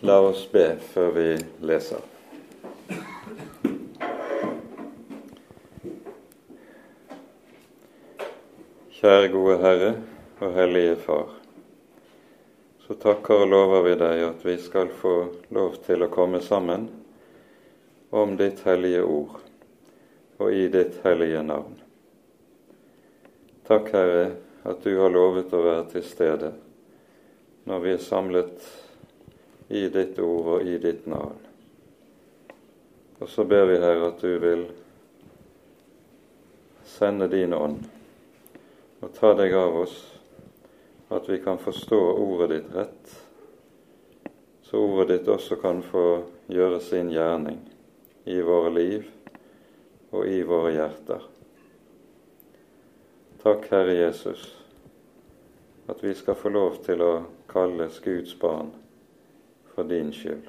La oss be før vi leser. Kjære gode Herre og Hellige Far. Så takker og lover vi deg at vi skal få lov til å komme sammen om ditt hellige ord og i ditt hellige navn. Takk, Herre, at du har lovet å være til stede når vi er samlet i ditt ord og i ditt navn. Og så ber vi, Herre, at du vil sende din ånd og ta deg av oss, at vi kan forstå ordet ditt rett, så ordet ditt også kan få gjøre sin gjerning i våre liv og i våre hjerter. Takk, Herre Jesus, at vi skal få lov til å kalles Guds barn for din skyld.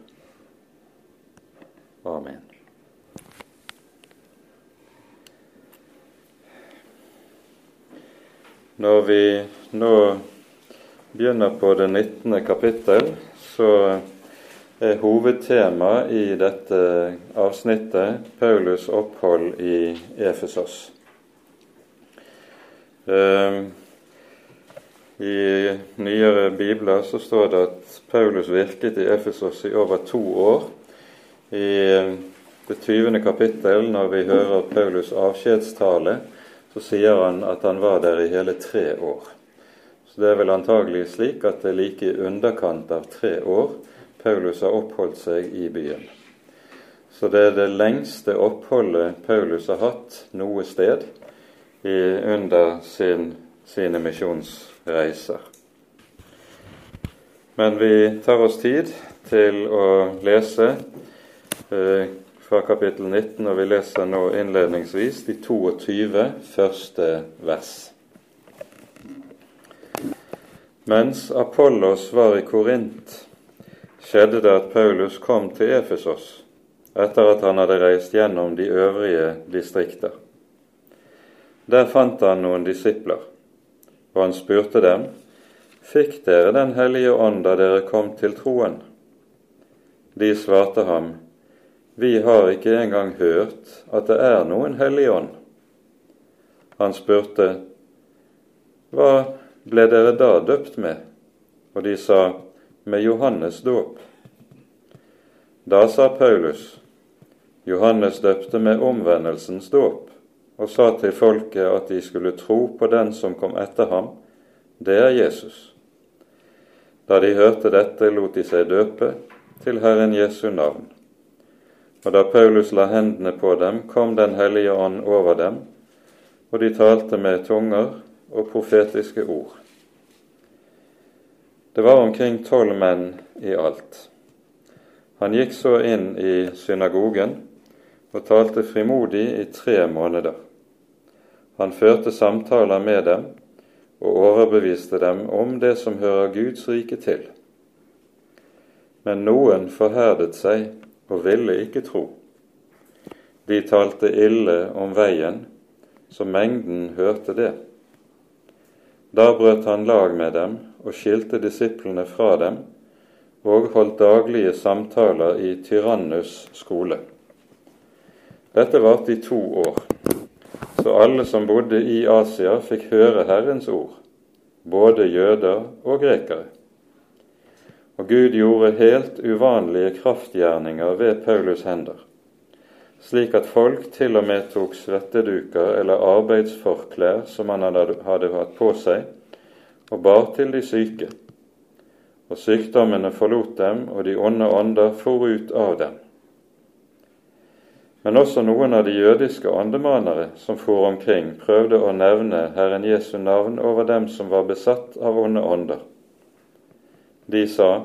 Amen. Når vi nå begynner på det 19. kapittel, så er hovedtema i dette avsnittet Paulus' opphold i Efesos. Uh, i nyere bibler så står det at Paulus virket i Efesos i over to år. I det 20. kapittel, når vi hører Paulus' avskjedstale, så sier han at han var der i hele tre år. Så det er vel antagelig slik at det er like i underkant av tre år Paulus har oppholdt seg i byen. Så det er det lengste oppholdet Paulus har hatt noe sted i, under sin, sine misjonsreiser reiser. Men vi tar oss tid til å lese eh, fra kapittel 19, og vi leser nå innledningsvis de 22 første vers. Mens Apollos var i Korint, skjedde det at Paulus kom til Efesos etter at han hadde reist gjennom de øvrige distrikter. Der fant han noen disipler og han spurte dem, Fikk dere Den hellige ånd da dere kom til troen? De svarte ham, Vi har ikke engang hørt at det er noen hellig ånd. Han spurte, Hva ble dere da døpt med? Og de sa, Med Johannes dåp. Da sa Paulus, Johannes døpte med omvendelsens dåp og sa til folket at de skulle tro på den som kom etter ham, det er Jesus. Da de hørte dette, lot de seg døpe til Herren Jesu navn. Og da Paulus la hendene på dem, kom Den hellige ånd over dem, og de talte med tunger og profetiske ord. Det var omkring tolv menn i alt. Han gikk så inn i synagogen og talte frimodig i tre måneder. Han førte samtaler med dem og overbeviste dem om det som hører Guds rike til. Men noen forherdet seg og ville ikke tro. De talte ille om veien, så mengden hørte det. Da brøt han lag med dem og skilte disiplene fra dem, og holdt daglige samtaler i Tyrannus skole. Dette varte i to år så alle som bodde i Asia, fikk høre Herrens ord, både jøder og grekere. Og Gud gjorde helt uvanlige kraftgjerninger ved Paulus' hender, slik at folk til og med tok svetteduker eller arbeidsforklær som han hadde, hatt på seg, og bar til de syke. Og sykdommene forlot dem, og de onde ånder for ut av dem men også noen av de jødiske åndemanere som for omkring, prøvde å nevne Herren Jesu navn over dem som var besatt av onde ånder. De sa,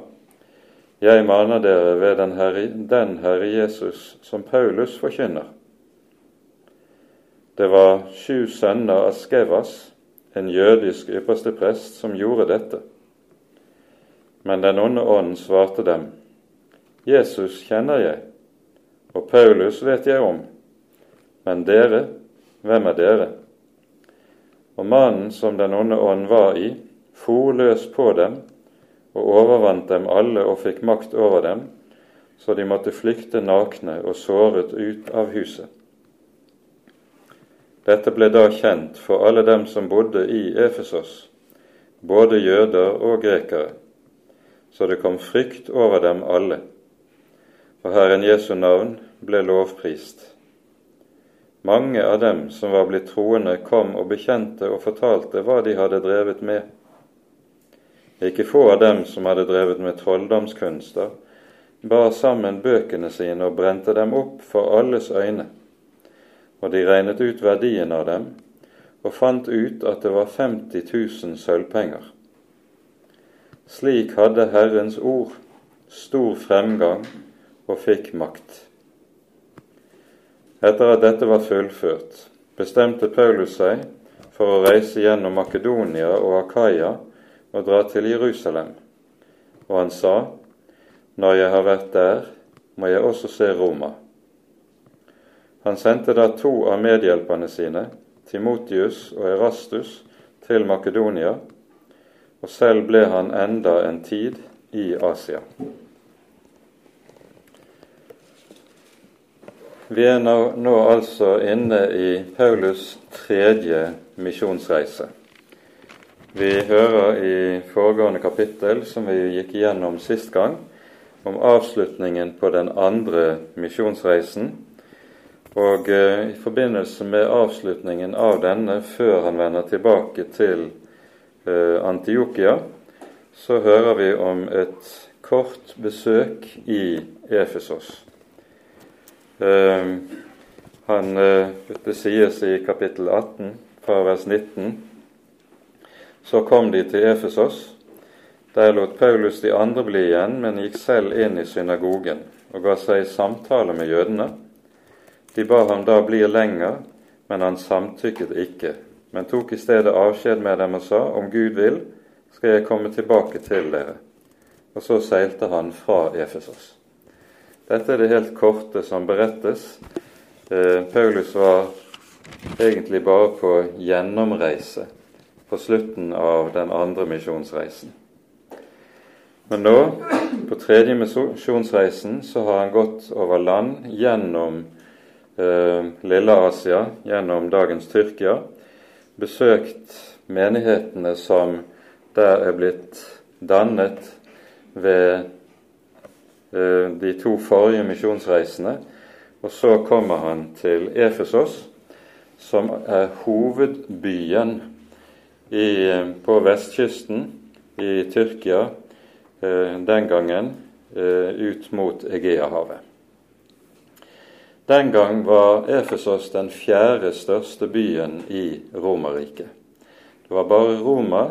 Jeg maner dere ved den Herre, den Herre Jesus som Paulus forkynner. Det var sju sønner av Skevas, en jødisk ypperste prest, som gjorde dette. Men Den onde ånden svarte dem, Jesus kjenner jeg og Paulus vet jeg om, men dere, hvem er dere? Og mannen som Den onde ånd var i, for løs på dem og overvant dem alle og fikk makt over dem, så de måtte flykte nakne og såret ut av huset. Dette ble da kjent for alle dem som bodde i Efesos, både jøder og grekere, så det kom frykt over dem alle. Og Herren Jesu navn ble lovprist. Mange av dem som var blitt troende, kom og bekjente og fortalte hva de hadde drevet med. Ikke få av dem som hadde drevet med trolldomskunster, bar sammen bøkene sine og brente dem opp for alles øyne. Og de regnet ut verdien av dem, og fant ut at det var 50 000 sølvpenger. Slik hadde Herrens ord stor fremgang og fikk makt. Etter at dette var fullført, bestemte Paulus seg for å reise gjennom Makedonia og Akaya og dra til Jerusalem. Og han sa, Når jeg har vært der, må jeg også se Roma. Han sendte da to av medhjelperne sine, Timotius og Erastus, til Makedonia, og selv ble han enda en tid i Asia. Vi er nå, nå altså inne i Paulus' tredje misjonsreise. Vi hører i foregående kapittel, som vi gikk igjennom sist gang, om avslutningen på den andre misjonsreisen. Og eh, i forbindelse med avslutningen av denne, før han vender tilbake til eh, Antiokia, så hører vi om et kort besøk i Efesos. Eh, han, eh, det sies i kapittel 18 fra vers 19 så kom de til Efesos. Der lot Paulus de andre bli igjen, men gikk selv inn i synagogen og ga seg i samtale med jødene. De ba ham da bli lenger, men han samtykket ikke, men tok i stedet avskjed med dem og sa, om Gud vil, skal jeg komme tilbake til dere. Og så seilte han fra Efesos. Dette er det helt korte som berettes. Eh, Paulus var egentlig bare på gjennomreise på slutten av den andre misjonsreisen. Men nå, på tredje misjonsreisen, så har han gått over land gjennom eh, Lille-Asia, gjennom dagens Tyrkia, besøkt menighetene som der er blitt dannet ved de to forrige misjonsreisene. Og så kommer han til Efesos, som er hovedbyen i, eh, på vestkysten i Tyrkia eh, den gangen eh, ut mot Egeahavet. Den gang var Efesos den fjerde største byen i Romerriket. Det var bare Roma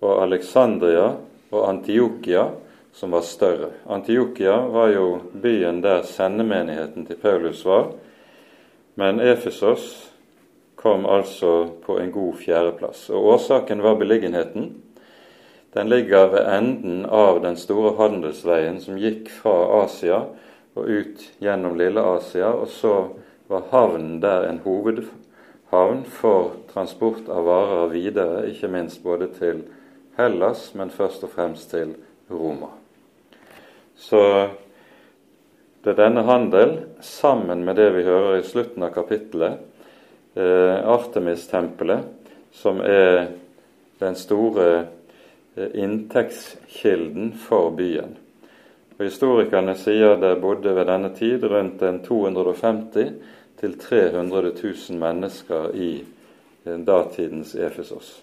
og Alexandria og Antiokia som var større. Antiokia var jo byen der sendemenigheten til Paulus var, men Efesos kom altså på en god fjerdeplass. Og Årsaken var beliggenheten. Den ligger ved enden av den store handelsveien som gikk fra Asia og ut gjennom Lille-Asia, og så var havnen der en hovedhavn for transport av varer videre, ikke minst både til Hellas, men først og fremst til Roma. Så det er denne handel, sammen med det vi hører i slutten av kapittelet, Eh, Artemis-tempelet, som er den store eh, inntektskilden for byen. Og Historikerne sier det bodde ved denne tid rundt 250 til 300 000 mennesker i eh, datidens Efesos.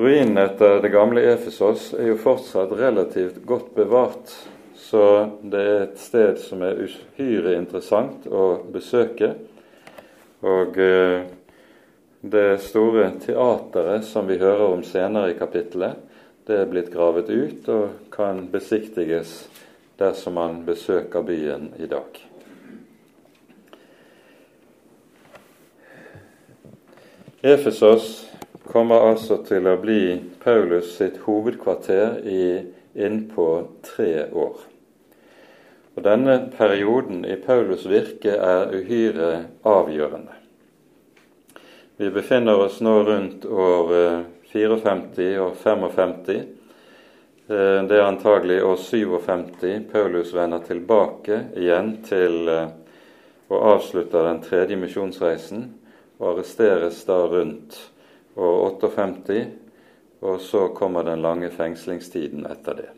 Ruinen etter det gamle Efesos er jo fortsatt relativt godt bevart, så det er et sted som er uhyre interessant å besøke. Og eh, det store teateret som vi hører om senere i kapittelet, det er blitt gravet ut og kan besiktiges dersom man besøker byen i dag. Efesos kommer altså til å bli Paulus sitt hovedkvarter i innpå tre år. Og Denne perioden i Paulus' virke er uhyre avgjørende. Vi befinner oss nå rundt år 54 eh, og 55 Eh, det er antagelig år 57 Paulus vender tilbake igjen til og avslutter den tredje misjonsreisen og arresteres da rundt år 58, og så kommer den lange fengslingstiden etter det.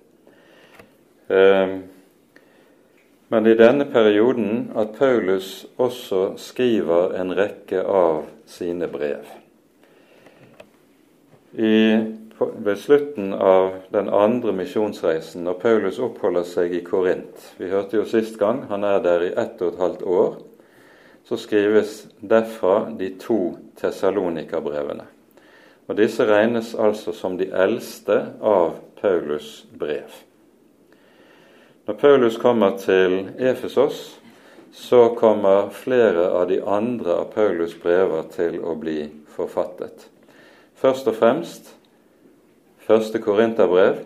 Men i denne perioden at Paulus også skriver en rekke av sine brev. I, ved slutten av den andre misjonsreisen, når Paulus oppholder seg i Korint Vi hørte jo sist gang han er der i ett og et halvt år. Så skrives derfra de to Tessalonika-brevene. Og Disse regnes altså som de eldste av Paulus' brev. Når Paulus kommer til Efesos, så kommer flere av de andre av Paulus' brever til å bli forfattet. Først og fremst første Korinterbrev,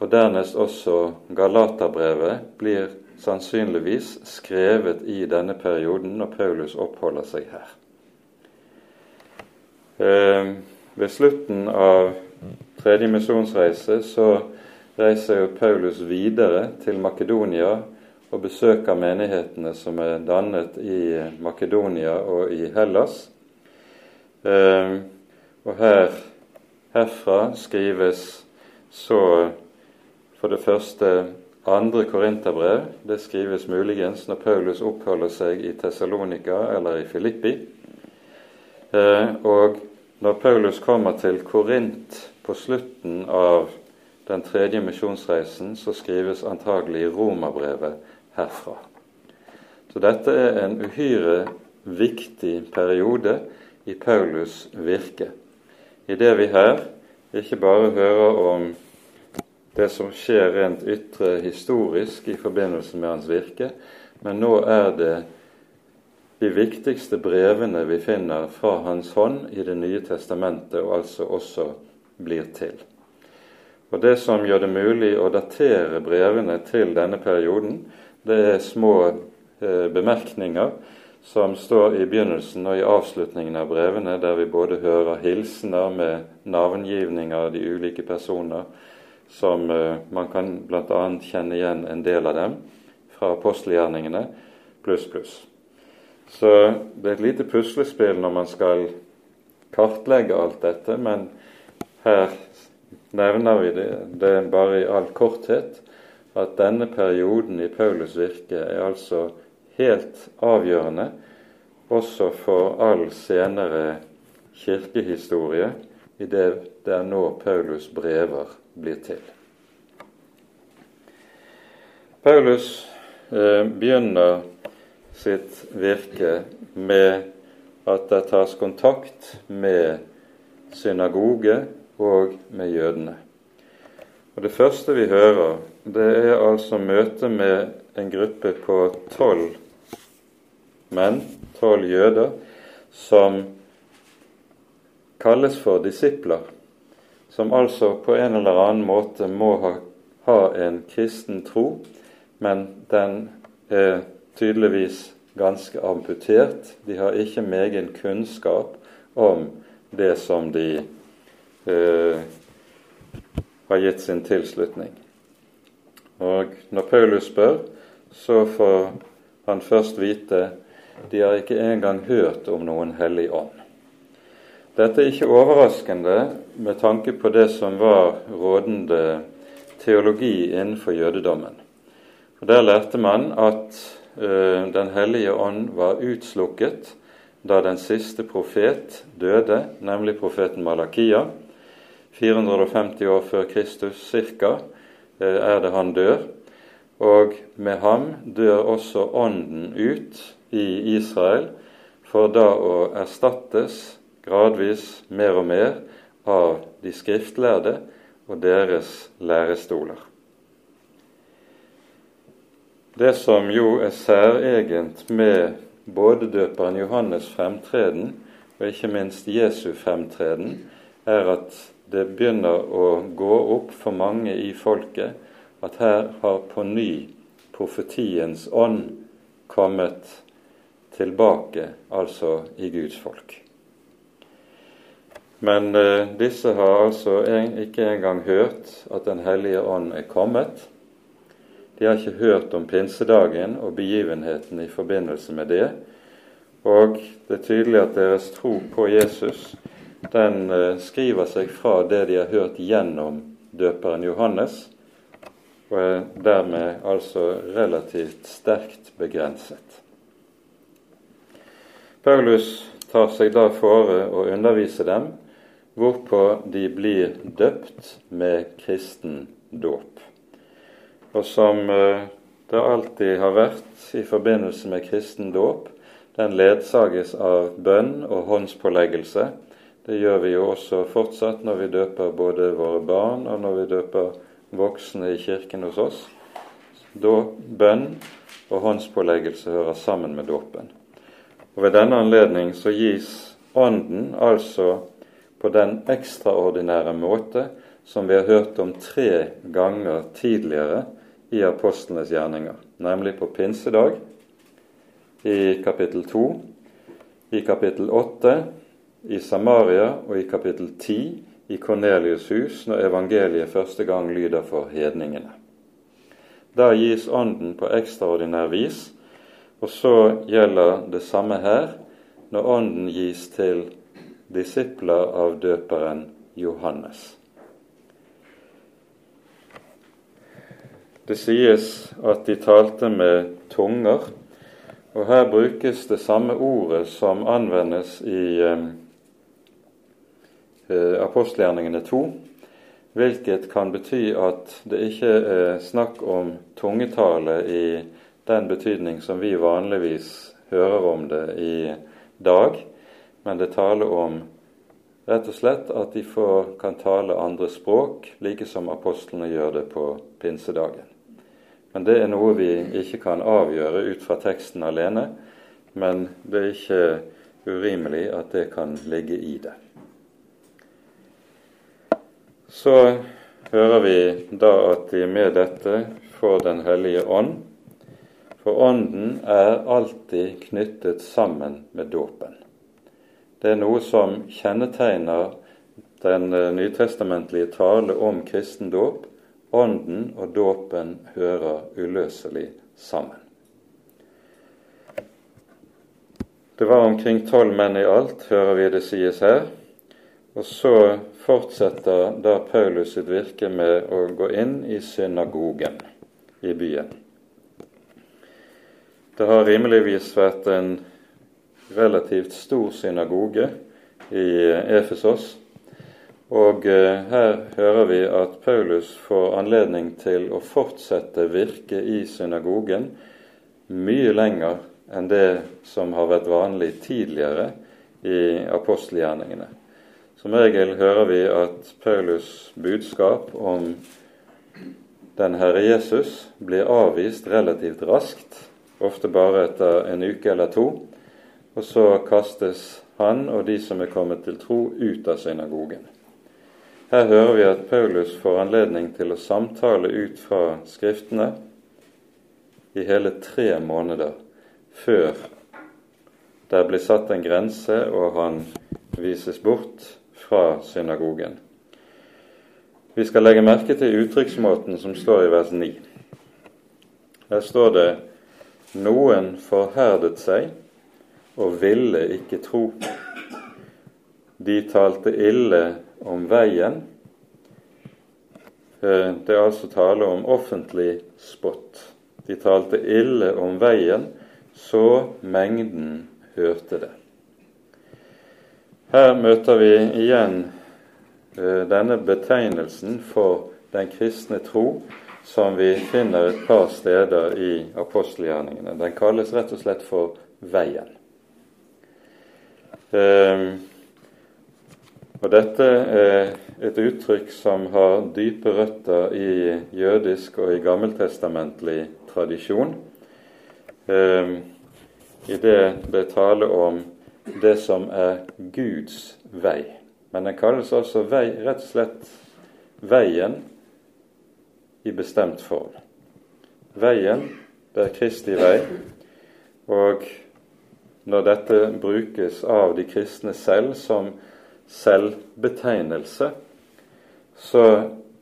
og dernest også Galaterbrevet blir sannsynligvis skrevet i denne perioden når Paulus oppholder seg her. Ved slutten av tredje misjonsreise så reiser jo Paulus videre til Makedonia og besøker menighetene som er dannet i Makedonia og i Hellas. Eh, og her, herfra skrives så for det første andre korinterbrev. Det skrives muligens når Paulus oppholder seg i Tessalonika eller i Filippi. Eh, og når Paulus kommer til Korint på slutten av den tredje misjonsreisen, så skrives antagelig romerbrevet herfra. Så dette er en uhyre viktig periode i Paulus' virke. I det vi her ikke bare hører om det som skjer rent ytre historisk i forbindelse med hans virke, men nå er det de viktigste brevene vi finner fra Hans hånd i Det nye testamentet, og altså også blir til. Og Det som gjør det mulig å datere brevene til denne perioden, det er små eh, bemerkninger som står i begynnelsen og i avslutningen av brevene, der vi både hører hilsener med navngivning av de ulike personer, som eh, man kan bl.a. kjenne igjen en del av dem fra apostelgjerningene, pluss, pluss. Så det er et lite puslespill når man skal kartlegge alt dette, men her nevner vi det, det er bare i all korthet at denne perioden i Paulus' virke er altså helt avgjørende også for all senere kirkehistorie i det det er nå Paulus' brever blir til. Paulus eh, begynner sitt virke med at det tas kontakt med synagoge og med jødene. Og Det første vi hører, det er altså møtet med en gruppe på tolv menn, tolv jøder, som kalles for disipler, som altså på en eller annen måte må ha, ha en kristen tro, men den er tydeligvis ganske amputert. De har ikke megen kunnskap om det som de eh, har gitt sin tilslutning. Og når Paulus spør, så får han først vite de har ikke engang hørt om noen hellig ånd. Dette er ikke overraskende med tanke på det som var rådende teologi innenfor jødedommen. Og Der lærte man at Den hellige ånd var utslukket da den siste profet døde, nemlig profeten Malakia. 450 år før Kristus ca. Eh, er det han dør. Og med ham dør også ånden ut i Israel, for da å erstattes gradvis mer og mer av de skriftlærde og deres lærestoler. Det som jo er særegent med både døperen Johannes' fremtreden og ikke minst Jesu fremtreden, er at det begynner å gå opp for mange i folket at her har på ny profetiens ånd kommet tilbake, altså i Guds folk. Men eh, disse har altså en, ikke engang hørt at Den hellige ånd er kommet. De har ikke hørt om pinsedagen og begivenheten i forbindelse med det. Og det er tydelig at deres tro på Jesus den eh, skriver seg fra det de har hørt gjennom døperen Johannes, og er dermed altså relativt sterkt begrenset. Paulus tar seg da fore å undervise dem, hvorpå de blir døpt med kristen dåp. Og som eh, det alltid har vært i forbindelse med kristen dåp, den ledsages av bønn og håndspåleggelse. Det gjør vi jo også fortsatt når vi døper både våre barn og når vi døper voksne i kirken hos oss. Da bønn og håndspåleggelse hører sammen med dåpen. Og Ved denne anledning så gis Ånden altså på den ekstraordinære måte som vi har hørt om tre ganger tidligere i apostlenes gjerninger, nemlig på pinsedag i kapittel 2, i kapittel 8 i Samaria og i kapittel 10 i Kornelius' hus når evangeliet første gang lyder for hedningene. Der gis Ånden på ekstraordinær vis, og så gjelder det samme her når Ånden gis til disipler av døperen Johannes. Det sies at de talte med tunger, og her brukes det samme ordet som anvendes i eh, Eh, apostelgjerningene 2, hvilket kan bety at det ikke er snakk om tungetale i den betydning som vi vanligvis hører om det i dag, men det taler om rett og slett at de får, kan tale andre språk, like som apostlene gjør det på pinsedagen. Men det er noe vi ikke kan avgjøre ut fra teksten alene, men det er ikke urimelig at det kan ligge i det så hører vi da at de med dette får Den hellige ånd. For Ånden er alltid knyttet sammen med dåpen. Det er noe som kjennetegner den eh, nytestamentlige tale om kristen dåp. Ånden og dåpen hører uløselig sammen. Det var omkring tolv menn i alt, hører vi det sies her. Og så fortsetter da Paulus sitt virke med å gå inn i synagogen i byen. Det har rimeligvis vært en relativt stor synagoge i Efesos. Og eh, her hører vi at Paulus får anledning til å fortsette virke i synagogen mye lenger enn det som har vært vanlig tidligere i apostelgjerningene. Som regel hører vi at Paulus' budskap om den Herre Jesus blir avvist relativt raskt, ofte bare etter en uke eller to, og så kastes han og de som er kommet til tro, ut av synagogen. Her hører vi at Paulus får anledning til å samtale ut fra Skriftene i hele tre måneder før det blir satt en grense og han vises bort fra synagogen. Vi skal legge merke til uttrykksmåten som står i vers 9. Her står det noen forherdet seg og ville ikke tro. De talte ille om veien. Eh, det er altså tale om offentlig spott. De talte ille om veien, så mengden hørte det. Her møter vi igjen eh, denne betegnelsen for den kristne tro som vi finner et par steder i apostelgjerningene. Den kalles rett og slett for Veien. Og Dette er et uttrykk som har dype røtter i jødisk og i gammeltestamentlig tradisjon. Ehm, I det det taler om det som er Guds vei. Men den kalles også vei, rett og slett veien i bestemt form. Veien, det er Kristi vei. Og når dette brukes av de kristne selv som selvbetegnelse, så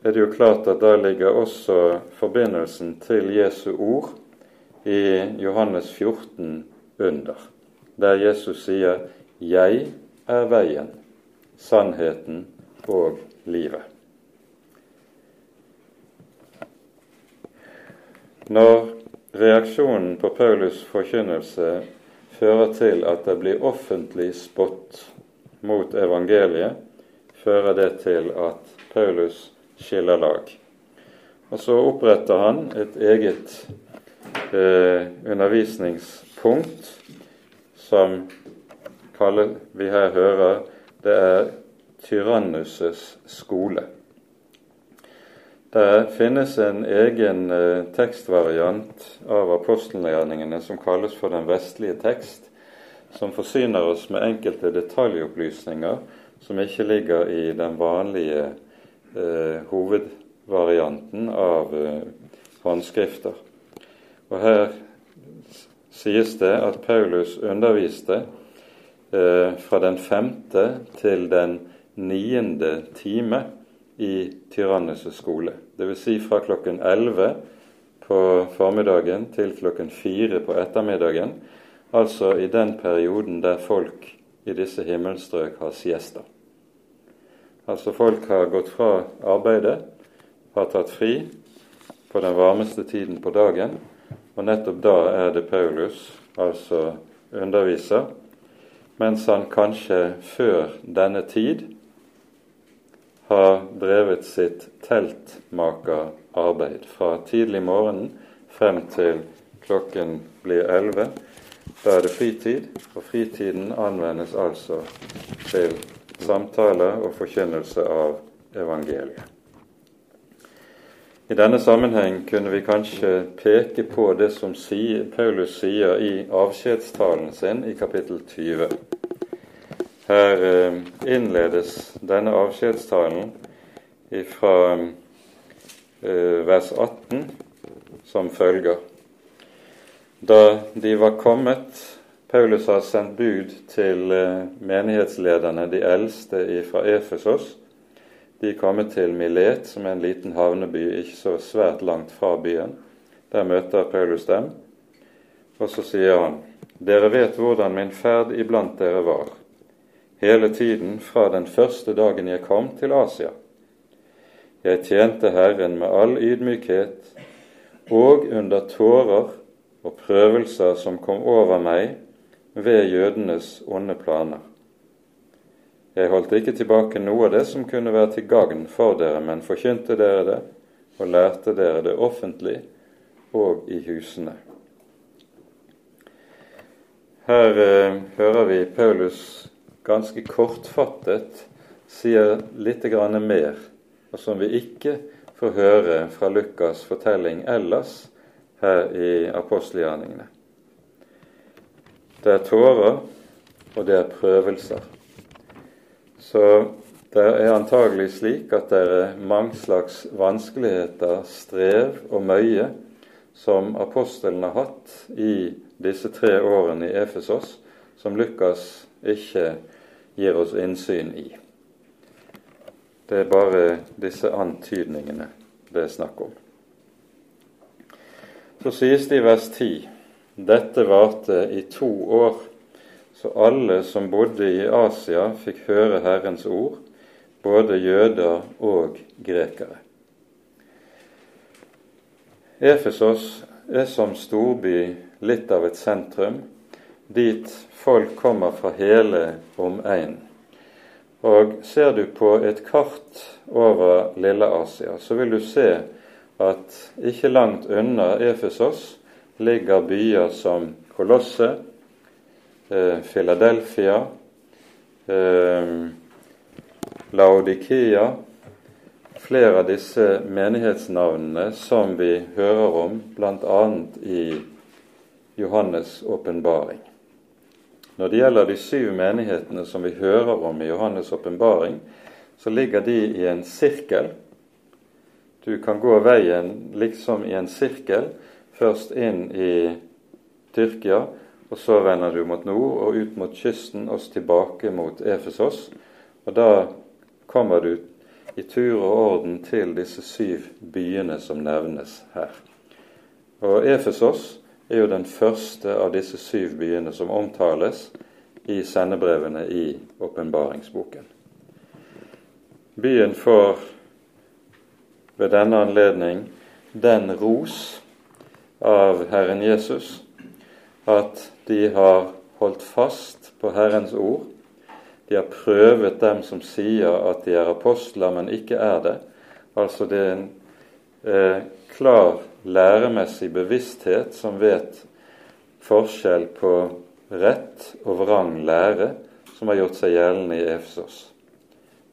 er det jo klart at da ligger også forbindelsen til Jesu ord i Johannes 14 under, der Jesus sier 'Jeg er veien, sannheten og livet'. Når reaksjonen på Paulus' forkynnelse fører til at det blir offentlig spott mot evangeliet, fører det til at Paulus skiller lag. Og så oppretter han et eget eh, undervisningspunkt som kaller, vi her hører det er Tyrannuses skole. Det finnes en egen eh, tekstvariant av apostelgjerningene som kalles for den vestlige tekst, som forsyner oss med enkelte detaljopplysninger som ikke ligger i den vanlige eh, hovedvarianten av eh, håndskrifter. Og Her sies det at Paulus underviste eh, fra den femte til den niende time i Tyrannes skole. Dvs. Si fra klokken 11 på formiddagen til klokken 4 på ettermiddagen. Altså i den perioden der folk i disse himmelstrøk har siesta. Altså folk har gått fra arbeidet, har tatt fri på den varmeste tiden på dagen, og nettopp da er det Paulus altså underviser, mens han kanskje før denne tid har drevet sitt teltmakerarbeid fra tidlig morgen frem til klokken blir elleve. Da er det fritid, og fritiden anvendes altså til samtale og forkynnelse av evangeliet. I denne sammenheng kunne vi kanskje peke på det som Paulus sier i avskjedstalen sin i kapittel 20. Her eh, innledes denne avskjedstalen fra eh, vers 18 som følger. Da de var kommet Paulus har sendt bud til eh, menighetslederne, de eldste fra Efesos. De er kommet til Milet, som er en liten havneby ikke så svært langt fra byen. Der møter Paulus dem, og så sier han:" Dere vet hvordan min ferd iblant dere var, hele tiden fra den første dagen jeg kom til Asia. Jeg tjente Herren med all ydmykhet og under tårer og prøvelser som kom over meg ved jødenes onde planer. Jeg holdt ikke tilbake noe av det som kunne være til gagn for dere, men forkynte dere det og lærte dere det offentlig og i husene. Her eh, hører vi Paulus ganske kortfattet sier litt mer, og som vi ikke får høre fra Lukas' fortelling ellers her i apostelgjerningene. Det er tårer, og det er prøvelser. Så det er antagelig slik at det er mange slags vanskeligheter, strev og møye som apostelen har hatt i disse tre årene i Efesos, som Lukas ikke gir oss innsyn i. Det er bare disse antydningene det er snakk om. Så sies det i vers 10 dette varte i to år, så alle som bodde i Asia, fikk høre Herrens ord, både jøder og grekere. Efesos er som storby litt av et sentrum, dit folk kommer fra hele omegnen. Og ser du på et kart over Lille Asia, så vil du se at ikke langt unna Efesos ligger byer som Kolosse, eh, Philadelphia, eh, Laodikea Flere av disse menighetsnavnene som vi hører om bl.a. i Johannes' åpenbaring. Når det gjelder de syv menighetene som vi hører om i Johannes' åpenbaring, så ligger de i en sirkel. Du kan gå veien liksom i en sirkel først inn i Tyrkia, og så vender du mot nord og ut mot kysten og tilbake mot Efesos. Og da kommer du i tur og orden til disse syv byene som nevnes her. Og Efesos er jo den første av disse syv byene som omtales i sendebrevene i åpenbaringsboken. Byen får ved denne anledning den ros av Herren Jesus at de har holdt fast på Herrens ord. De har prøvet dem som sier at de er apostler, men ikke er det. Altså det er en eh, klar læremessig bevissthet som vet forskjell på rett og vrang lære, som har gjort seg gjeldende i Efesos.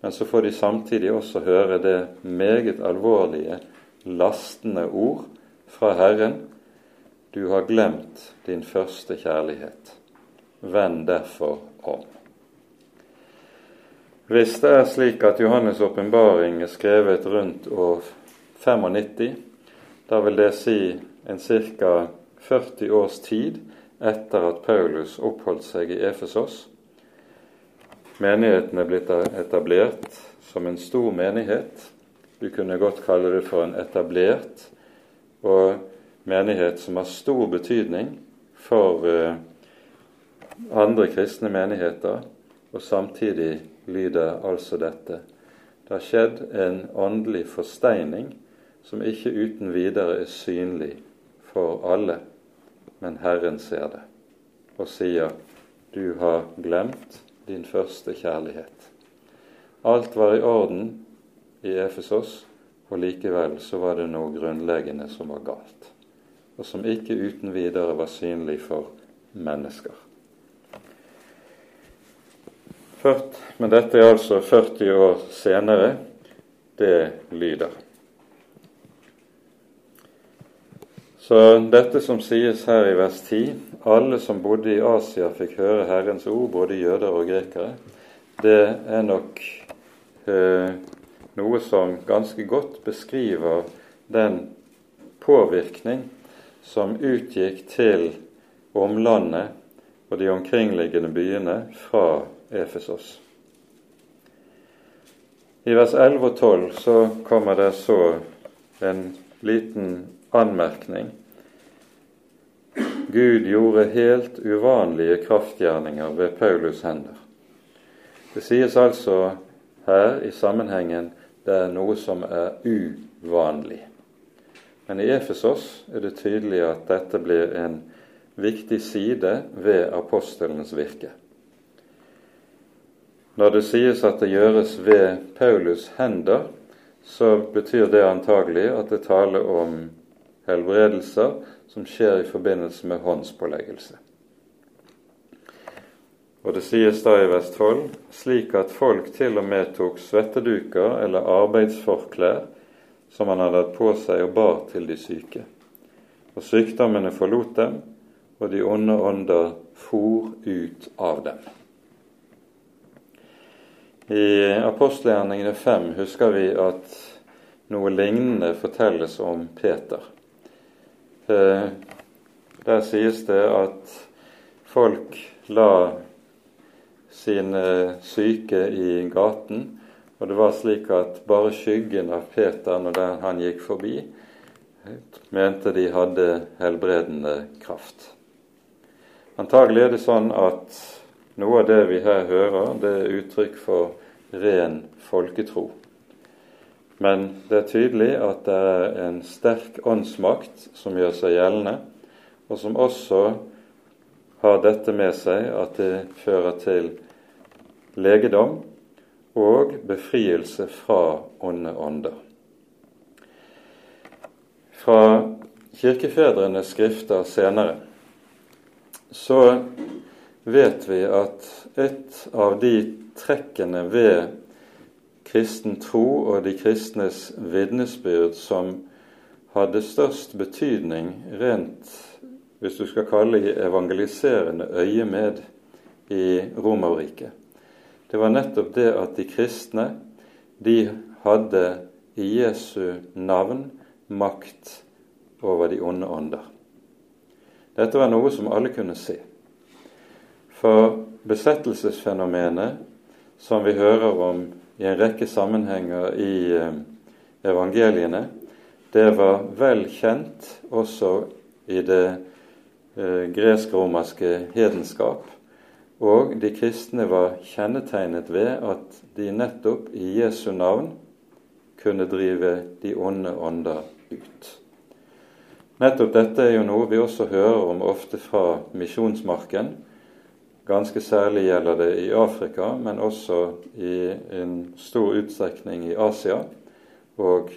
Men så får de samtidig også høre det meget alvorlige, lastende ord fra Herren. Du har glemt din første kjærlighet. Vend derfor om. Hvis det er slik at Johannes' åpenbaring er skrevet rundt år 95, da vil det si en ca. 40 års tid etter at Paulus oppholdt seg i Efesos. Menigheten er blitt etablert som en stor menighet. Vi kunne godt kalle det for en etablert og menighet som har stor betydning for uh, andre kristne menigheter, og samtidig lyder altså dette. Det har skjedd en åndelig forsteining som ikke uten videre er synlig for alle, men Herren ser det og sier du har glemt din første kjærlighet. Alt var i orden i Efesos, og likevel så var det noe grunnleggende som var galt, og som ikke uten videre var synlig for mennesker. Men dette er altså 40 år senere. Det lyder. Så dette som sies her i vers 10, alle som bodde i Asia fikk høre Herrens ord, både jøder og grekere, det er nok eh, noe som ganske godt beskriver den påvirkning som utgikk til omlandet og de omkringliggende byene fra Efesos. I vers 11 og 12 så kommer det så en liten anmerkning Gud gjorde helt uvanlige kraftgjerninger ved Paulus' hender. Det sies altså her i sammenhengen det er noe som er uvanlig. Men i Efesos er det tydelig at dette blir en viktig side ved apostelens virke. Når det sies at det gjøres ved Paulus' hender, så betyr det antagelig at det taler om helbredelser som skjer i forbindelse med håndspåleggelse. Og det sies da i Vestfold slik at folk til og med tok svetteduker eller arbeidsforklær som han hadde hatt på seg og bar til de syke. Og sykdommene forlot dem, og de onde ånder for ut av dem. I apostelgjerningene 5 husker vi at noe lignende fortelles om Peter. Eh, der sies det at folk la sine syke i gaten, og det var slik at bare skyggen av Peter når han gikk forbi, mente de hadde helbredende kraft. Antagelig er det sånn at noe av det vi her hører, det er uttrykk for ren folketro. Men det er tydelig at det er en sterk åndsmakt som gjør seg gjeldende, og som også har dette med seg at det fører til legedom og befrielse fra onde ånder. Fra kirkefedrenes skrifter senere så vet vi at et av de trekkene ved kristen tro og de kristnes vitnesbyrd som hadde størst betydning rent, hvis du skal kalle det evangeliserende øyemed, i Romerriket. Det var nettopp det at de kristne de hadde i Jesu navn makt over de onde ånder. Dette var noe som alle kunne se. For besettelsesfenomenet som vi hører om i en rekke sammenhenger i eh, evangeliene, det var vel kjent også i det eh, gresk-romerske hedenskap. Og de kristne var kjennetegnet ved at de nettopp i Jesu navn kunne drive de onde ånder ut. Nettopp dette er jo noe vi også hører om ofte fra misjonsmarken. Ganske særlig gjelder det i Afrika, men også i en stor utstrekning i Asia og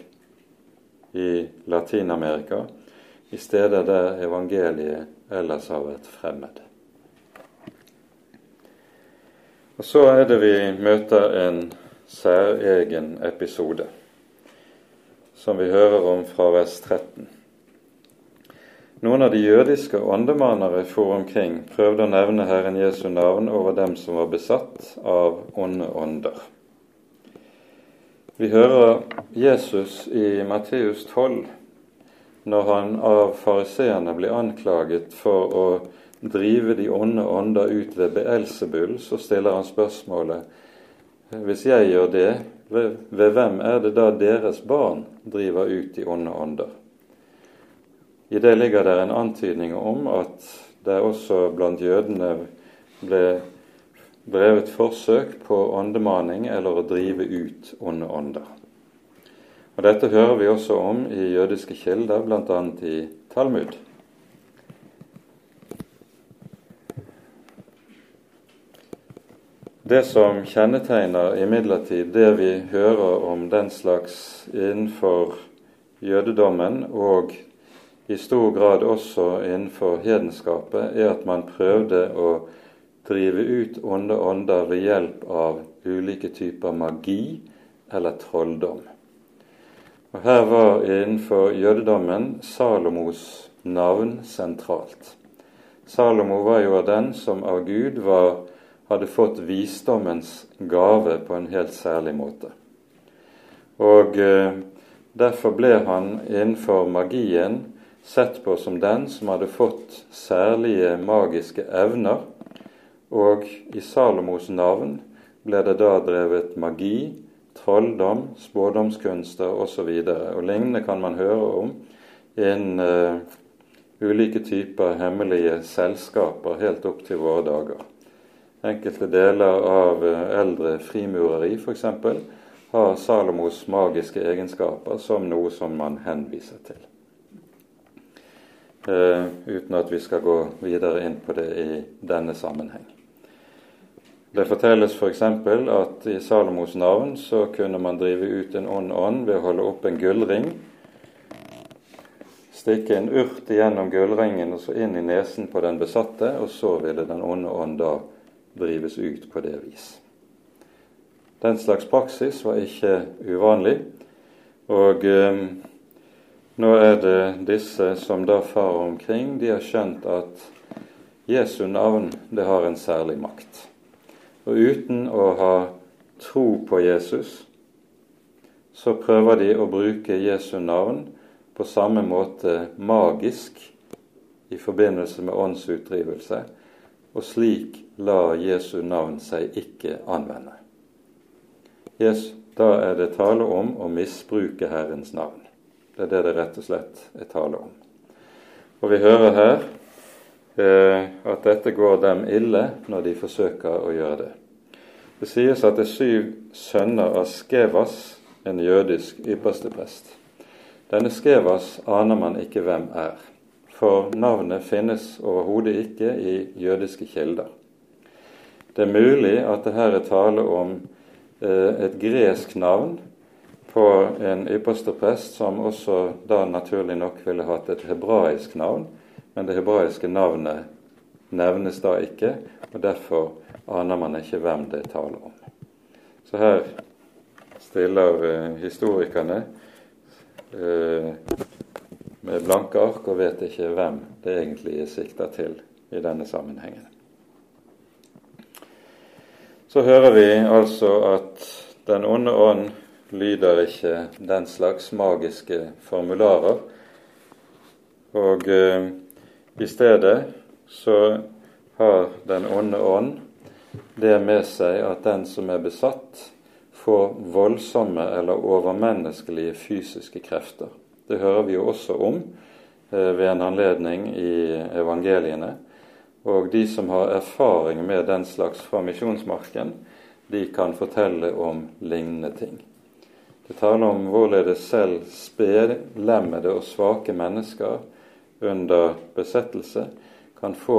i Latin-Amerika, i steder der evangeliet ellers har vært fremmed. Og Så er det vi møter en særegen episode, som vi hører om fra vers 13. Noen av de jødiske åndemanere for omkring prøvde å nevne Herren Jesu navn over dem som var besatt av onde ånder. Vi hører Jesus i Matteus 12 når han av fariseerne blir anklaget for å drive de onde ånder ut ved Beelsebull, så stiller han spørsmålet hvis jeg gjør det, ved, ved hvem er det da deres barn driver ut de onde ånder? I det ligger det en antydning om at det også blant jødene ble drevet forsøk på åndemaning eller å drive ut onde ånder. Og Dette hører vi også om i jødiske kilder, bl.a. i Talmud. Det som kjennetegner imidlertid det vi hører om den slags innenfor jødedommen og i stor grad også innenfor hedenskapet, er at man prøvde å drive ut onde ånder ved hjelp av ulike typer magi eller trolldom. Og Her var innenfor jødedommen Salomos navn sentralt. Salomo var jo den som av Gud var, hadde fått visdommens gave på en helt særlig måte. Og eh, Derfor ble han innenfor magien sett på som den som hadde fått særlige magiske evner, og i Salomos navn ble det da drevet magi, trolldom, spådomskunster osv. Og, så og lignende kan man høre om innen uh, ulike typer hemmelige selskaper helt opp til våre dager. Enkelte deler av uh, eldre frimureri f.eks. har Salomos magiske egenskaper som noe som man henviser til. Uh, uten at vi skal gå videre inn på det i denne sammenheng. Det fortelles f.eks. For at i Salomos navn så kunne man drive ut en ond ånd ved å holde opp en gullring, stikke en urt gjennom gullringen og så inn i nesen på den besatte, og så ville den onde ånd da drives ut på det vis. Den slags praksis var ikke uvanlig, og uh, nå er det disse som da farer omkring, de har skjønt at Jesu navn det har en særlig makt. Og uten å ha tro på Jesus, så prøver de å bruke Jesu navn på samme måte magisk i forbindelse med åndsutdrivelse, og slik lar Jesu navn seg ikke anvende. Yes, da er det tale om å misbruke Herrens navn. Det er det det rett og slett er tale om. Og vi hører her eh, at dette går dem ille når de forsøker å gjøre det. Det sies at det er syv sønner av Skevas, en jødisk ypperste prest. Denne Skevas aner man ikke hvem er, for navnet finnes overhodet ikke i jødiske kilder. Det er mulig at det her er tale om eh, et gresk navn på en ypperste prest som også da naturlig nok ville hatt et hebraisk navn, men det hebraiske navnet nevnes da ikke, og derfor aner man ikke hvem det er tale om. Så her stiller eh, historikerne eh, med blanke ark og vet ikke hvem det egentlig er sikta til i denne sammenhengen. Så hører vi altså at Den onde ånd lyder ikke den slags magiske formularer. Og eh, i stedet så har Den onde ånd det med seg at den som er besatt, får voldsomme eller overmenneskelige fysiske krefter. Det hører vi jo også om eh, ved en anledning i evangeliene. Og de som har erfaring med den slags fra misjonsmarken, de kan fortelle om lignende ting. Det taler om hvorledes selv spedlemmede og svake mennesker under besettelse kan få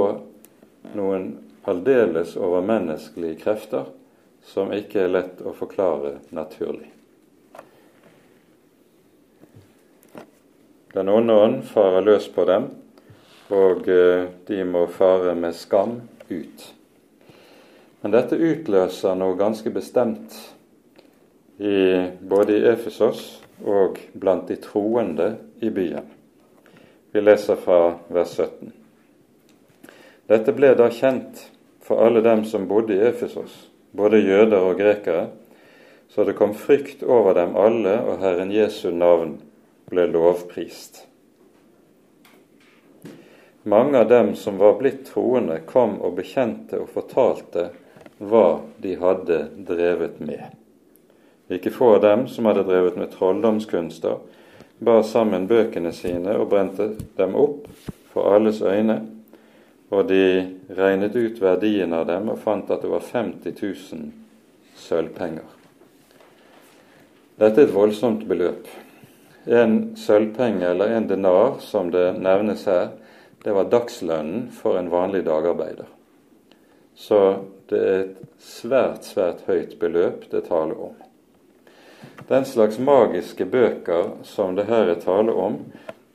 noen aldeles overmenneskelige krefter som ikke er lett å forklare naturlig. Den onde ånd farer løs på dem, og eh, de må fare med skam ut. Men dette utløser noe ganske bestemt i, både i Efesos og blant de troende i byen. Vi leser fra vers 17. Dette ble da kjent for alle dem som bodde i Efesos, både jøder og grekere, så det kom frykt over dem alle, og Herren Jesu navn ble lovprist. Mange av dem som var blitt troende, kom og bekjente og fortalte hva de hadde drevet med. Ikke få av dem som hadde drevet med trolldomskunster, bar sammen bøkene sine og brente dem opp for alles øyne og de regnet ut verdien av dem og fant at det var 50 000 sølvpenger. Dette er et voldsomt beløp. En sølvpenge, eller en denar, som det nevnes her, det var dagslønnen for en vanlig dagarbeider. Så det er et svært, svært høyt beløp det taler om. Den slags magiske bøker som det her er tale om,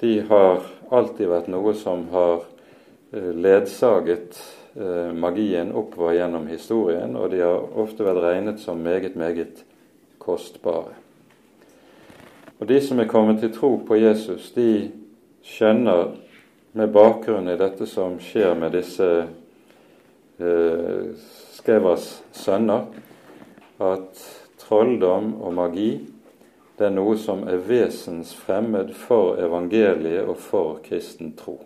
de har alltid vært noe som har Eh, ledsaget eh, magien oppover gjennom historien, og de har ofte vært regnet som meget, meget kostbare. Og De som er kommet til tro på Jesus, de skjønner med bakgrunn i dette som skjer med disse eh, Skevas sønner, at trolldom og magi det er noe som er vesensfremmed for evangeliet og for kristen tro.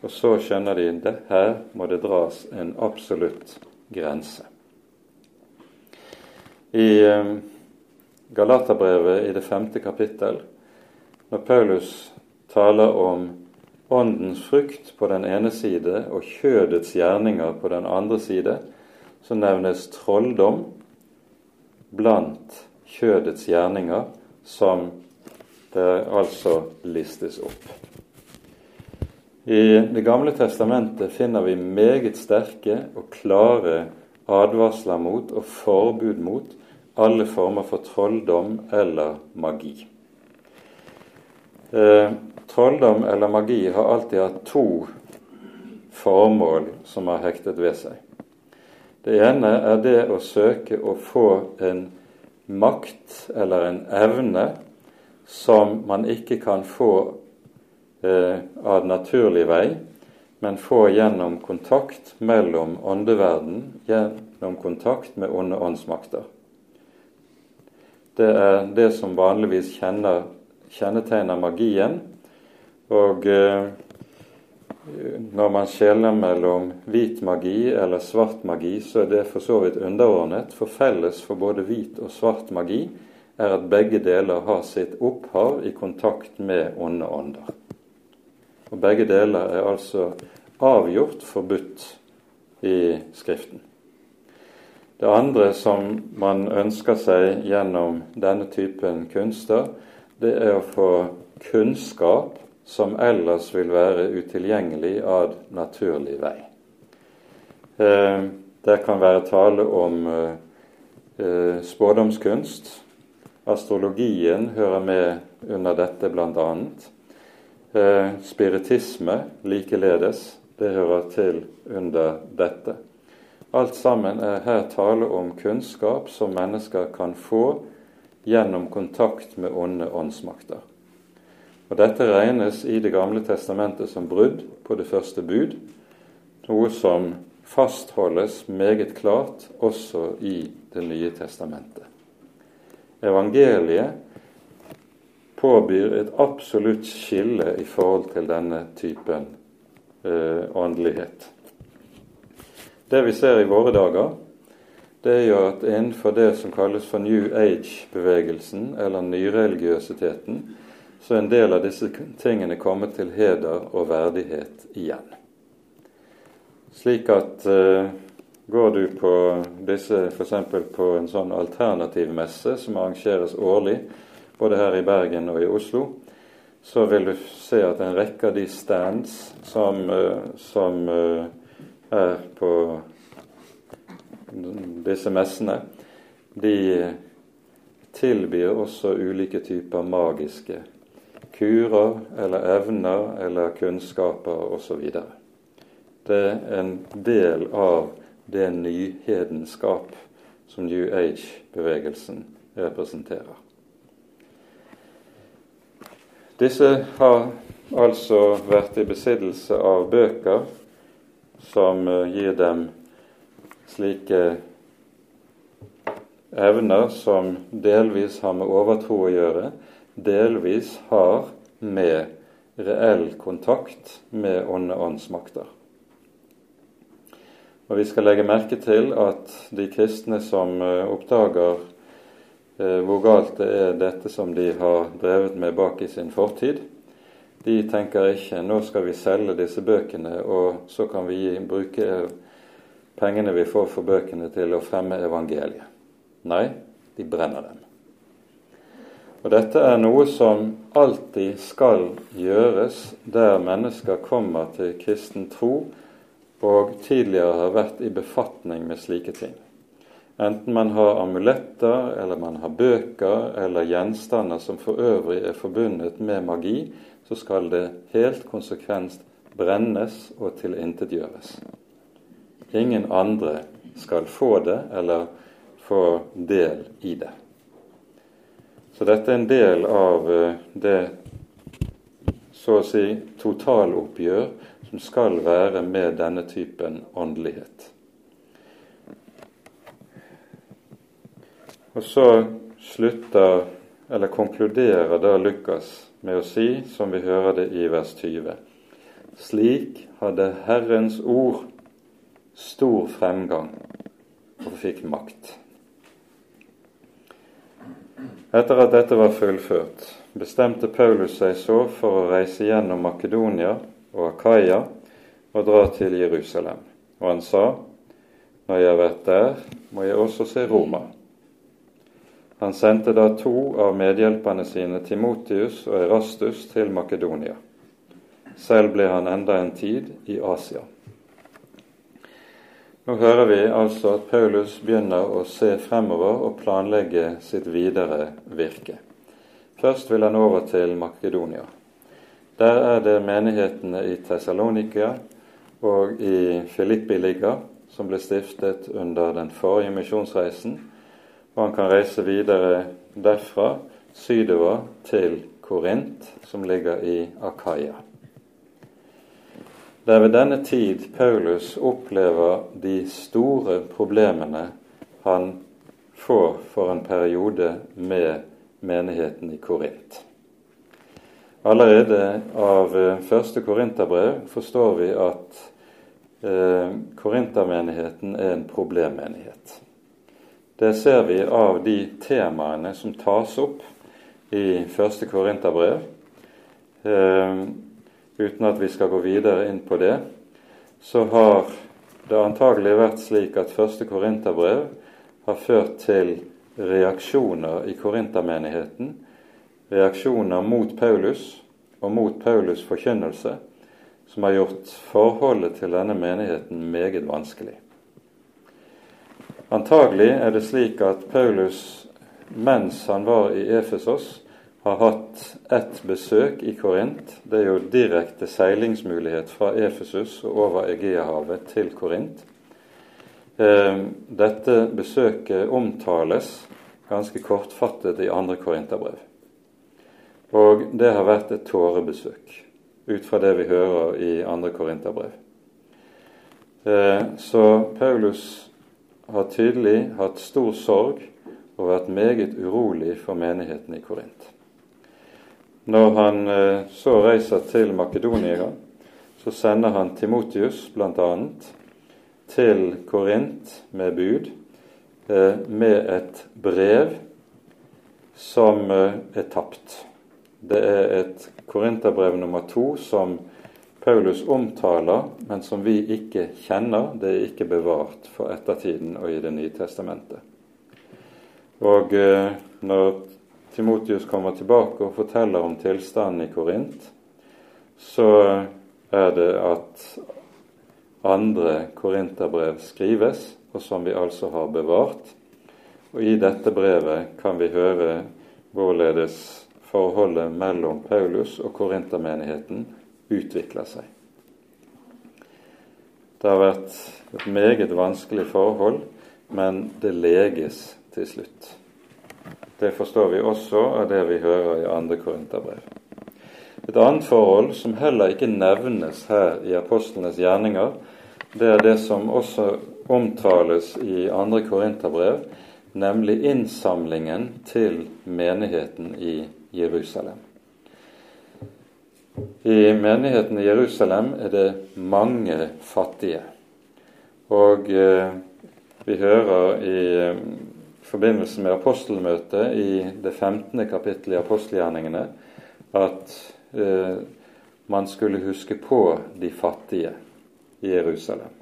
Og så skjønner de at her må det dras en absolutt grense. I eh, Galaterbrevet i det femte kapittel, når Paulus taler om åndens frukt på den ene side og kjødets gjerninger på den andre side, så nevnes trolldom blant kjødets gjerninger, som det altså listes opp. I Det gamle testamentet finner vi meget sterke og klare advarsler mot og forbud mot alle former for trolldom eller magi. Eh, trolldom eller magi har alltid hatt to formål som har hektet ved seg. Det ene er det å søke å få en makt eller en evne som man ikke kan få eh, av naturlig vei, men få gjennom kontakt mellom åndeverden, gjennom kontakt med onde åndsmakter. Det er det som vanligvis kjenner, kjennetegner magien. Og eh, når man skjeler mellom hvit magi eller svart magi, så er det for så vidt underordnet, for felles for både hvit og svart magi er at begge deler har sitt opphav i kontakt med onde ånder. Og begge deler er altså avgjort forbudt i Skriften. Det andre som man ønsker seg gjennom denne typen kunster, det er å få kunnskap som ellers vil være utilgjengelig av naturlig vei. Eh, det kan være tale om eh, spådomskunst. Astrologien hører med under dette bl.a. Eh, spiritisme likeledes, det hører til under dette. Alt sammen er her tale om kunnskap som mennesker kan få gjennom kontakt med onde åndsmakter. Og Dette regnes i Det gamle testamentet som brudd på det første bud, noe som fastholdes meget klart også i Det nye testamentet. Evangeliet påbyr et absolutt skille i forhold til denne typen eh, åndelighet. Det vi ser i våre dager, det er jo at innenfor det som kalles for New Age-bevegelsen, eller nyreligiøsiteten, så er en del av disse tingene kommet til heder og verdighet igjen. Slik at uh, går du på disse f.eks. på en sånn alternativ messe som arrangeres årlig, både her i Bergen og i Oslo, så vil du se at en rekke av de stands som, uh, som uh, er på disse messene, de tilbyr også ulike typer magiske kurer eller evner eller kunnskaper osv. Det er en del av det nyhedenskap som New Age-bevegelsen representerer. Disse har altså vært i besittelse av bøker som eh, gir dem slike evner som delvis har med overtro å gjøre, delvis har med reell kontakt med onde åndsmakter. Og Vi skal legge merke til at de kristne som eh, oppdager eh, hvor galt det er dette som de har drevet med bak i sin fortid, de tenker ikke nå skal vi selge disse bøkene, og så kan vi bruke pengene vi får for bøkene til å fremme evangeliet. Nei, de brenner dem. Og Dette er noe som alltid skal gjøres der mennesker kommer til kristen tro og tidligere har vært i befatning med slike ting. Enten man har amuletter, eller man har bøker eller gjenstander som for øvrig er forbundet med magi, så skal det helt konsekvent brennes og tilintetgjøres. Ingen andre skal få det eller få del i det. Så dette er en del av eh, det så å si totaloppgjør som skal være med denne typen åndelighet. Og så slutter, eller konkluderer da Lukas med å si, som vi hører det i vers 20, slik hadde Herrens ord stor fremgang og fikk makt. Etter at dette var fullført, bestemte Paulus seg så for å reise gjennom Makedonia og Akaya og dra til Jerusalem. Og han sa, når jeg har vært der, må jeg også se Roma. Han sendte da to av medhjelperne sine, Timotius og Erastus, til Makedonia. Selv ble han enda en tid i Asia. Nå hører vi altså at Paulus begynner å se fremover og planlegge sitt videre virke. Først vil han over til Makedonia. Der er det menighetene i Tessalonika og i Filippi ligger, som ble stiftet under den forrige misjonsreisen, og han kan reise videre derfra sydover til Korint, som ligger i Akaya. Det er ved denne tid Paulus opplever de store problemene han får for en periode med menigheten i Korint. Allerede av eh, første korinterbrev forstår vi at eh, korintermenigheten er en problemmenighet. Det ser vi av de temaene som tas opp i første korinterbrev. Eh, uten at vi skal gå videre inn på det, så har det antagelig vært slik at første korinterbrev har ført til reaksjoner i korintermenigheten reaksjoner mot Paulus og mot Paulus' forkynnelse som har gjort forholdet til denne menigheten meget vanskelig. Antagelig er det slik at Paulus, mens han var i Efesos, har hatt ett besøk i Korint. Det er jo direkte seilingsmulighet fra Efesus og over Egeahavet til Korint. Eh, dette besøket omtales ganske kortfattet i andre korinterbrev. Og det har vært et tårebesøk, ut fra det vi hører i andre Korinterbrev. Eh, så Paulus har tydelig hatt stor sorg og vært meget urolig for menigheten i Korint. Når han eh, så reiser til Makedonia, så sender han Timotius bl.a. til Korint med bud, eh, med et brev som eh, er tapt. Det er et Korinterbrev nummer to som Paulus omtaler, men som vi ikke kjenner. Det er ikke bevart for ettertiden og i Det nye testamentet. Og når Timotius kommer tilbake og forteller om tilstanden i Korint, så er det at andre korinterbrev skrives, og som vi altså har bevart. Og i dette brevet kan vi høre hvorledes forholdet mellom Paulus og korintermenigheten utvikler seg. Det har vært et meget vanskelig forhold, men det leges til slutt. Det forstår vi også av det vi hører i andre korinterbrev. Et annet forhold som heller ikke nevnes her i apostlenes gjerninger, det er det som også omtales i andre korinterbrev, nemlig innsamlingen til menigheten i Jerusalem. I menigheten i Jerusalem er det mange fattige. Og eh, vi hører i forbindelse med apostelmøtet i det 15. kapittelet i apostelgjerningene at eh, man skulle huske på de fattige i Jerusalem.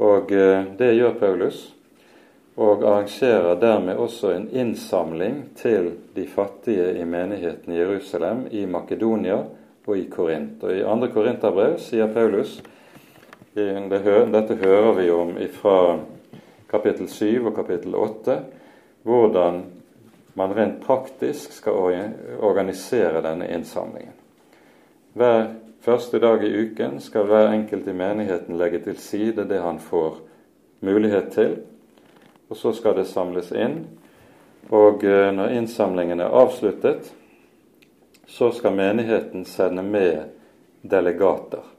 Og eh, det gjør Paulus, og arrangerer dermed også en innsamling til de fattige i menigheten i Jerusalem, i Makedonia og i Korint. Og I andre korinterbrev sier Paulus Dette hører vi om ifra kapittel 7 og kapittel 8 hvordan man rent praktisk skal organisere denne innsamlingen. Hver første dag i uken skal hver enkelt i menigheten legge til side det han får mulighet til, og så skal det samles inn. Og eh, når innsamlingen er avsluttet, så skal menigheten sende med delegater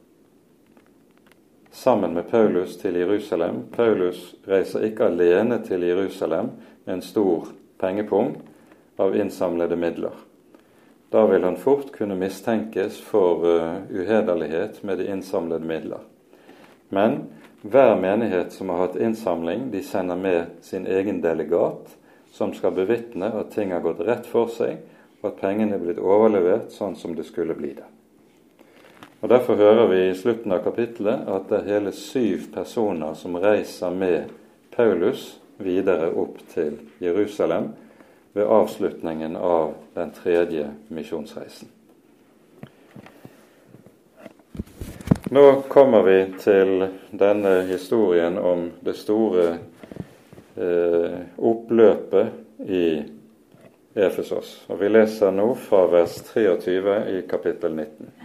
sammen med Paulus til Jerusalem. Paulus reiser ikke alene til Jerusalem med en stor pengepung av innsamlede midler. Da vil han fort kunne mistenkes for uh, uhederlighet med de innsamlede midler. Men hver menighet som har hatt innsamling, de sender med sin egen delegat, som skal bevitne at ting har gått rett for seg, og at pengene er blitt overlevert sånn som det skulle bli det. Og Derfor hører vi i slutten av kapittelet at det er hele syv personer som reiser med Paulus videre opp til Jerusalem ved avslutningen av den tredje misjonsreisen. Nå kommer vi til denne historien om det store eh, oppløpet i Efesos. Og Vi leser nå fra vers 23 i kapittel 19.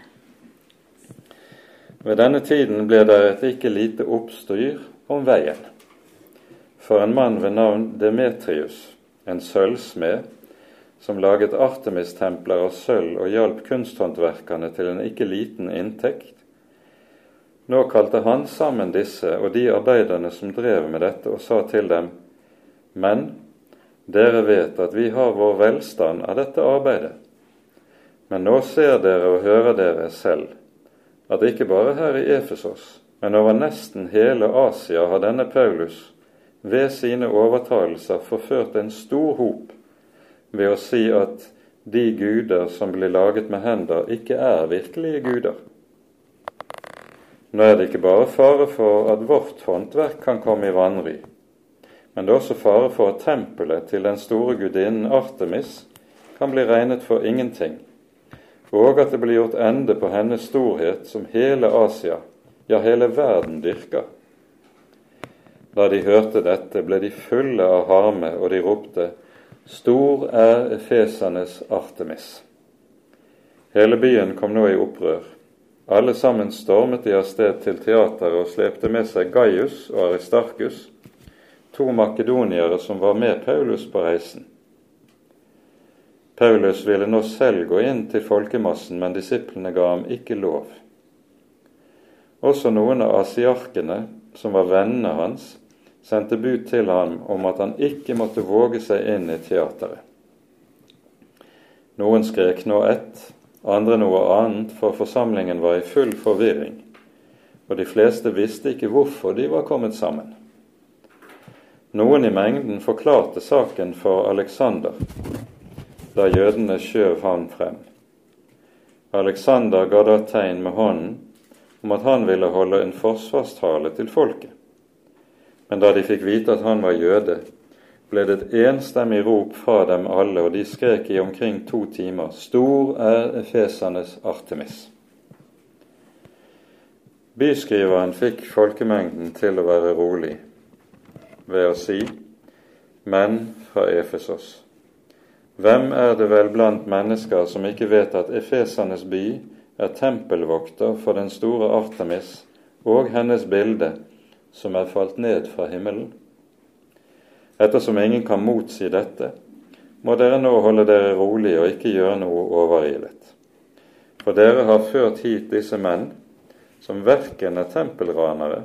Ved denne tiden ble det et ikke lite oppstyr om veien. For en mann ved navn Demetrius, en sølvsmed, som laget Artemis-templer av sølv og hjalp kunsthåndverkerne til en ikke liten inntekt, nå kalte han sammen disse og de arbeiderne som drev med dette, og sa til dem:" Men dere vet at vi har vår velstand av dette arbeidet. Men nå ser dere og hører dere selv at ikke bare her i Efesos, men over nesten hele Asia har denne Paulus ved sine overtalelser forført en stor hop ved å si at de guder som blir laget med hender, ikke er virkelige guder. Nå er det ikke bare fare for at vårt håndverk kan komme i vanry, men det er også fare for at tempelet til den store gudinnen Artemis kan bli regnet for ingenting, og at det ble gjort ende på hennes storhet som hele Asia, ja, hele verden dyrker. Da de hørte dette, ble de fulle av harme, og de ropte:" Stor er efesernes Artemis. Hele byen kom nå i opprør. Alle sammen stormet de av sted til teateret og slepte med seg Gaius og Aristarkus, to makedoniere som var med Paulus på reisen. Paulus ville nå selv gå inn til folkemassen, men disiplene ga ham ikke lov. Også noen av asiarkene, som var vennene hans, sendte bud til ham om at han ikke måtte våge seg inn i teateret. Noen skrek nå ett, andre noe annet, for forsamlingen var i full forvirring. og de fleste visste ikke hvorfor de var kommet sammen. Noen i mengden forklarte saken for Aleksander da jødene skjøv han frem. Aleksander ga da tegn med hånden om at han ville holde en forsvarstale til folket. Men da de fikk vite at han var jøde, ble det et enstemmig rop fra dem alle, og de skrek i omkring to timer:" Stor er efesernes Artemis. Byskriveren fikk folkemengden til å være rolig ved å si:" Menn fra Efesos. Hvem er det vel blant mennesker som ikke vet at Efesernes by er tempelvokter for den store Artemis og hennes bilde, som er falt ned fra himmelen? Ettersom ingen kan motsi dette, må dere nå holde dere rolig og ikke gjøre noe overilet. For dere har ført hit disse menn som verken er tempelranere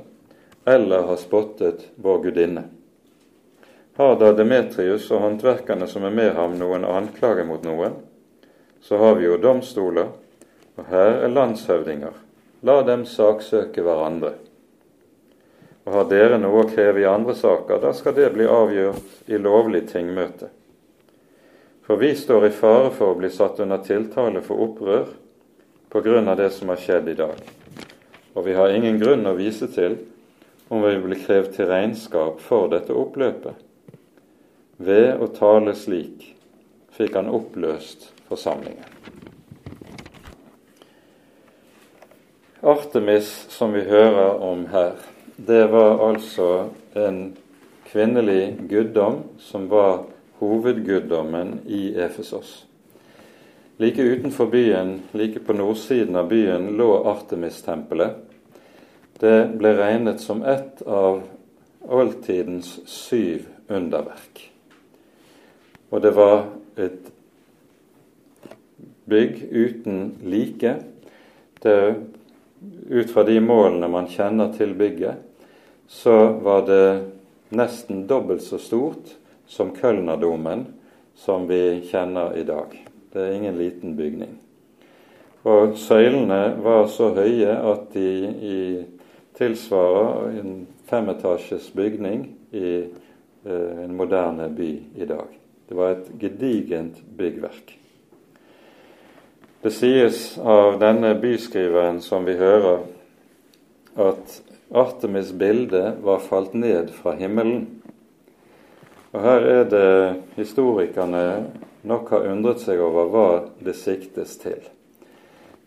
eller har spottet vår gudinne. Har da Demetrius og håndverkerne som er med ham, noen anklage mot noen, så har vi jo domstoler, og her er landshøvdinger. La dem saksøke hverandre. Og har dere noe å kreve i andre saker, da skal det bli avgjort i lovlig tingmøte. For vi står i fare for å bli satt under tiltale for opprør på grunn av det som har skjedd i dag og vi har ingen grunn å vise til om vi blir krevd til regnskap for dette oppløpet. Ved å tale slik fikk han oppløst forsamlingen. Artemis, som vi hører om her, det var altså en kvinnelig guddom som var hovedguddommen i Efesos. Like utenfor byen, like på nordsiden av byen, lå Artemis-tempelet. Det ble regnet som ett av oldtidens syv underverk. Og det var et bygg uten like. Det, ut fra de målene man kjenner til bygget, så var det nesten dobbelt så stort som Kølnerdomen som vi kjenner i dag. Det er ingen liten bygning. Og søylene var så høye at de i tilsvarer en femetasjes bygning i eh, en moderne by i dag. Det var et gedigent byggverk. Det sies av denne byskriveren som vi hører, at Artemis' bilde var falt ned fra himmelen. Og Her er det historikerne nok har undret seg over hva det siktes til.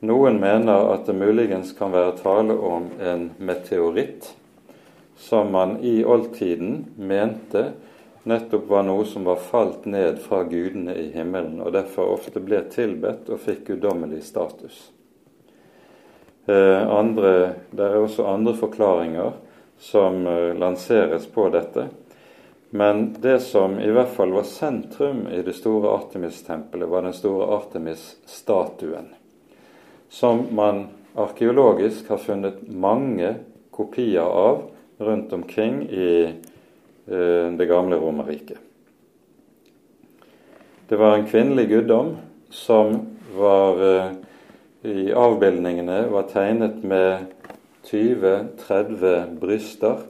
Noen mener at det muligens kan være tale om en meteoritt, som man i oldtiden mente nettopp var noe som var falt ned fra gudene i himmelen, og derfor ofte ble tilbedt og fikk guddommelig status. Eh, andre, det er også andre forklaringer som eh, lanseres på dette. Men det som i hvert fall var sentrum i det store Artemis-tempelet, var den store Artemis-statuen, som man arkeologisk har funnet mange kopier av rundt omkring i det gamle Romerriket. Det var en kvinnelig guddom som var eh, i avbildningene var tegnet med 20-30 bryster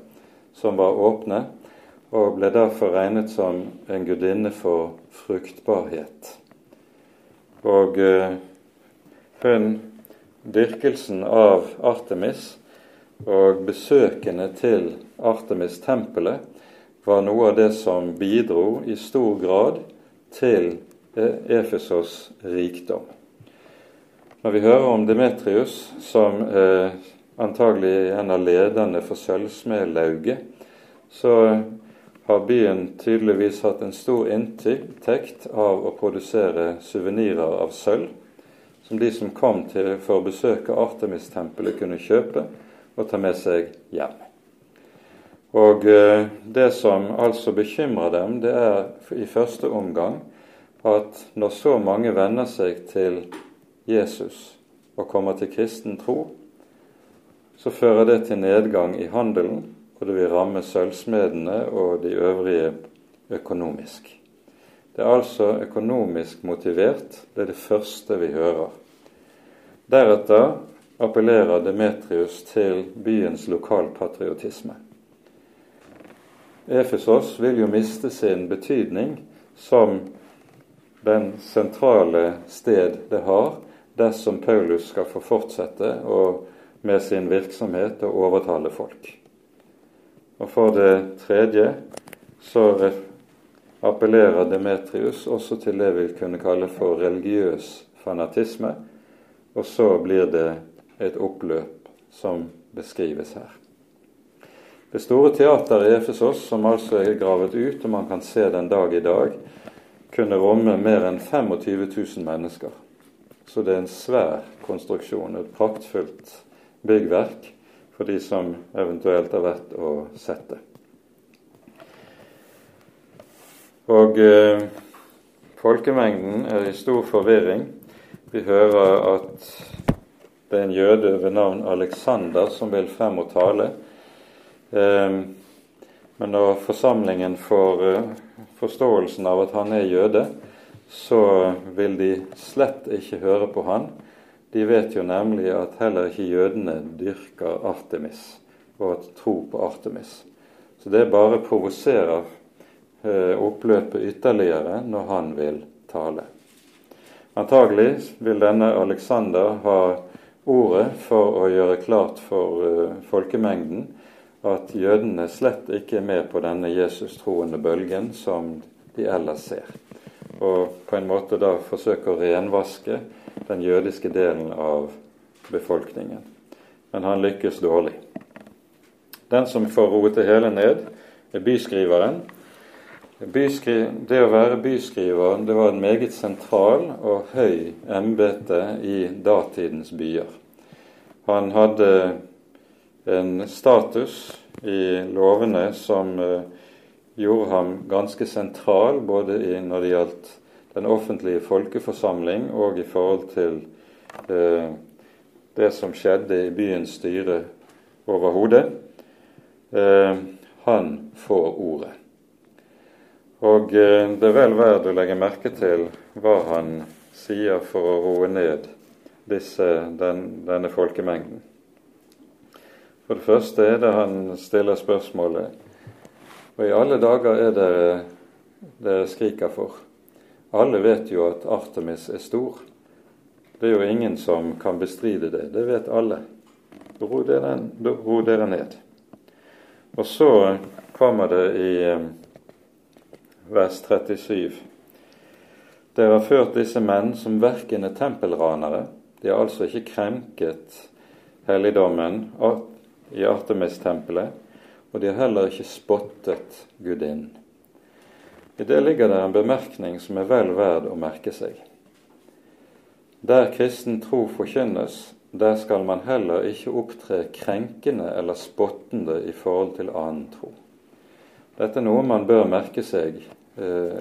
som var åpne, og ble derfor regnet som en gudinne for fruktbarhet. Og eh, hun, dyrkelsen av Artemis og besøkene til Artemis-tempelet var noe av det som bidro i stor grad til eh, Efesos rikdom. Når vi hører om Demetrius, som eh, antagelig en av lederne for sølvsmedlauget, så har byen tydeligvis hatt en stor inntekt av å produsere suvenirer av sølv, som de som kom til for å besøke Artemis-tempelet, kunne kjøpe og ta med seg hjem. Og eh, Det som altså bekymrer dem, det er i første omgang at når så mange venner seg til Jesus og kommer til kristen tro, så fører det til nedgang i handelen og det vil ramme sølvsmedene og de øvrige økonomisk. Det er altså økonomisk motivert. Det er det første vi hører. Deretter appellerer Demetrius til byens lokalpatriotisme. Efesos vil jo miste sin betydning som den sentrale sted det har dersom Paulus skal få fortsette med sin virksomhet og overtale folk. Og For det tredje så appellerer Demetrius også til det vi kunne kalle for religiøs fanatisme, og så blir det et oppløp som beskrives her. Det store teateret i Efesos, som altså er gravet ut, og man kan se den dag i dag, kunne romme mer enn 25 000 mennesker. Så det er en svær konstruksjon, et praktfullt byggverk for de som eventuelt har vært og sett det. Og eh, folkemengden er i stor forvirring. Vi hører at det er en jøde ved navn Alexander som vil frem og tale. Eh, men når forsamlingen får eh, forståelsen av at han er jøde, så vil de slett ikke høre på han. De vet jo nemlig at heller ikke jødene dyrker Artemis og at tro på Artemis. Så det bare provoserer Eh, oppløpet ytterligere når han vil tale. Antagelig vil denne Alexander ha ordet for å gjøre klart for uh, folkemengden at jødene slett ikke er med på denne Jesus-troende bølgen som de ellers ser, og på en måte da forsøke å renvaske den jødiske delen av befolkningen. Men han lykkes dårlig. Den som får roet det hele ned, er byskriveren, det å være byskriver det var en meget sentral og høy embete i datidens byer. Han hadde en status i lovene som eh, gjorde ham ganske sentral både når det gjaldt den offentlige folkeforsamling og i forhold til eh, det som skjedde i byens styre overhodet. Eh, han får ordet. Og det er vel verdt å legge merke til hva han sier for å roe ned disse, den, denne folkemengden. For det første er det han stiller spørsmålet Og i alle dager er det dere skriker for. Alle vet jo at Artemis er stor. Det er jo ingen som kan bestride det. Det vet alle. Ro dere, ro dere ned. Og så kommer det i eh, vers 37. Dere har ført disse menn som verken er tempelranere, de har altså ikke krenket helligdommen i Artemis-tempelet, og de har heller ikke spottet gudinnen. I det ligger det en bemerkning som er vel verd å merke seg. Der kristen tro forkynnes, der skal man heller ikke opptre krenkende eller spottende i forhold til annen tro. Dette er noe man bør merke seg Eh,